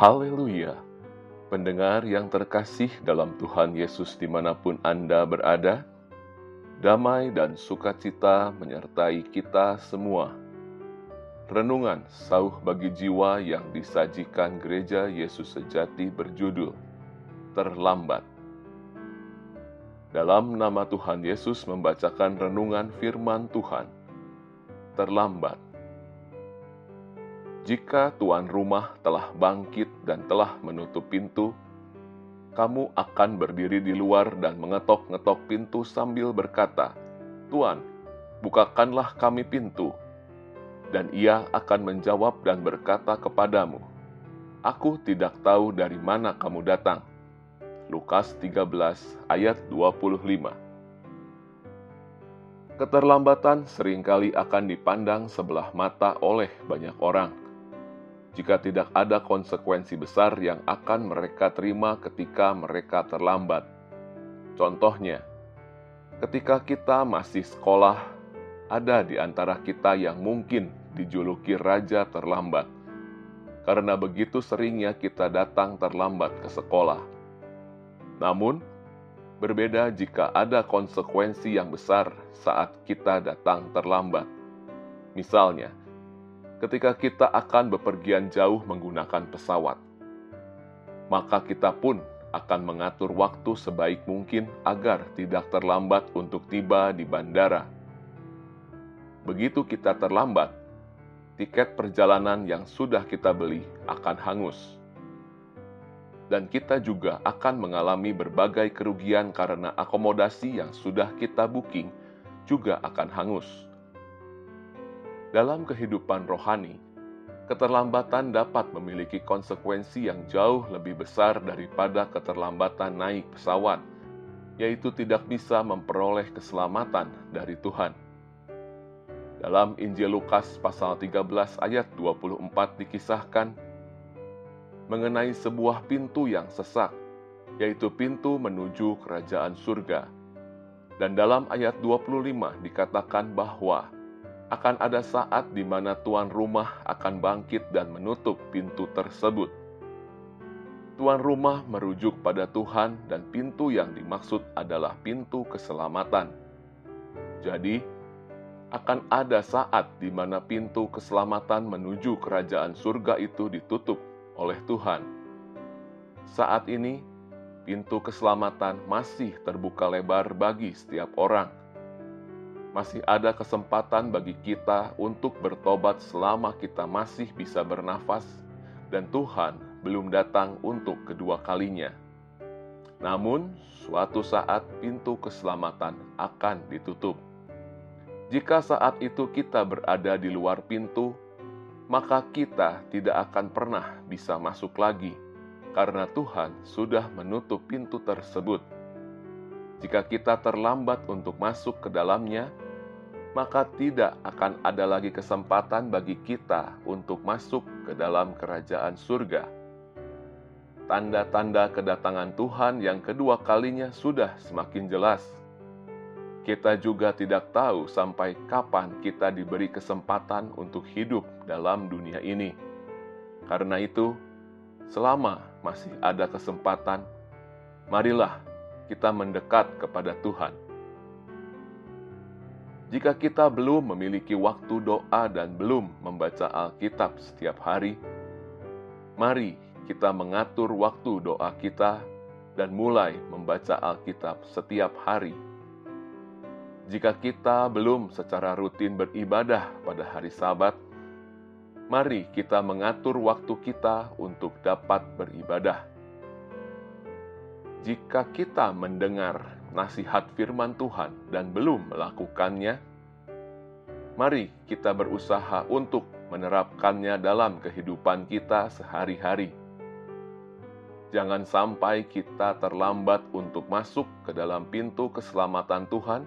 Haleluya! Pendengar yang terkasih dalam Tuhan Yesus di mana pun Anda berada, damai dan sukacita menyertai kita semua. Renungan sauh bagi jiwa yang disajikan gereja Yesus sejati berjudul Terlambat. Dalam nama Tuhan Yesus membacakan renungan firman Tuhan. Terlambat jika tuan rumah telah bangkit dan telah menutup pintu, kamu akan berdiri di luar dan mengetok-ngetok pintu sambil berkata, "Tuan, bukakanlah kami pintu." Dan ia akan menjawab dan berkata kepadamu, "Aku tidak tahu dari mana kamu datang." Lukas 13 ayat 25. Keterlambatan sering kali akan dipandang sebelah mata oleh banyak orang jika tidak ada konsekuensi besar yang akan mereka terima ketika mereka terlambat. Contohnya, ketika kita masih sekolah, ada di antara kita yang mungkin dijuluki raja terlambat. Karena begitu seringnya kita datang terlambat ke sekolah. Namun, berbeda jika ada konsekuensi yang besar saat kita datang terlambat. Misalnya, ketika kita akan bepergian jauh menggunakan pesawat. Maka kita pun akan mengatur waktu sebaik mungkin agar tidak terlambat untuk tiba di bandara. Begitu kita terlambat, tiket perjalanan yang sudah kita beli akan hangus. Dan kita juga akan mengalami berbagai kerugian karena akomodasi yang sudah kita booking juga akan hangus dalam kehidupan rohani, keterlambatan dapat memiliki konsekuensi yang jauh lebih besar daripada keterlambatan naik pesawat, yaitu tidak bisa memperoleh keselamatan dari Tuhan. Dalam Injil Lukas pasal 13 ayat 24 dikisahkan mengenai sebuah pintu yang sesak, yaitu pintu menuju kerajaan surga. Dan dalam ayat 25 dikatakan bahwa akan ada saat di mana tuan rumah akan bangkit dan menutup pintu tersebut. Tuan rumah merujuk pada Tuhan, dan pintu yang dimaksud adalah pintu keselamatan. Jadi, akan ada saat di mana pintu keselamatan menuju kerajaan surga itu ditutup oleh Tuhan. Saat ini, pintu keselamatan masih terbuka lebar bagi setiap orang masih ada kesempatan bagi kita untuk bertobat selama kita masih bisa bernafas dan Tuhan belum datang untuk kedua kalinya. Namun, suatu saat pintu keselamatan akan ditutup. Jika saat itu kita berada di luar pintu, maka kita tidak akan pernah bisa masuk lagi karena Tuhan sudah menutup pintu tersebut jika kita terlambat untuk masuk ke dalamnya, maka tidak akan ada lagi kesempatan bagi kita untuk masuk ke dalam kerajaan surga. Tanda-tanda kedatangan Tuhan yang kedua kalinya sudah semakin jelas. Kita juga tidak tahu sampai kapan kita diberi kesempatan untuk hidup dalam dunia ini. Karena itu, selama masih ada kesempatan, marilah kita mendekat kepada Tuhan. Jika kita belum memiliki waktu doa dan belum membaca Alkitab setiap hari, mari kita mengatur waktu doa kita dan mulai membaca Alkitab setiap hari. Jika kita belum secara rutin beribadah pada hari Sabat, mari kita mengatur waktu kita untuk dapat beribadah jika kita mendengar nasihat firman Tuhan dan belum melakukannya, mari kita berusaha untuk menerapkannya dalam kehidupan kita sehari-hari. Jangan sampai kita terlambat untuk masuk ke dalam pintu keselamatan Tuhan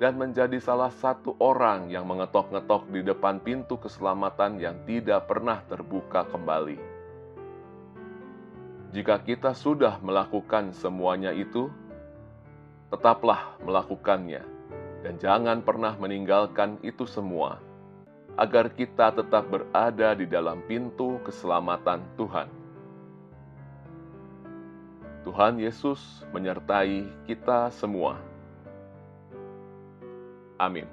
dan menjadi salah satu orang yang mengetok-ngetok di depan pintu keselamatan yang tidak pernah terbuka kembali. Jika kita sudah melakukan semuanya itu, tetaplah melakukannya dan jangan pernah meninggalkan itu semua, agar kita tetap berada di dalam pintu keselamatan Tuhan. Tuhan Yesus menyertai kita semua. Amin.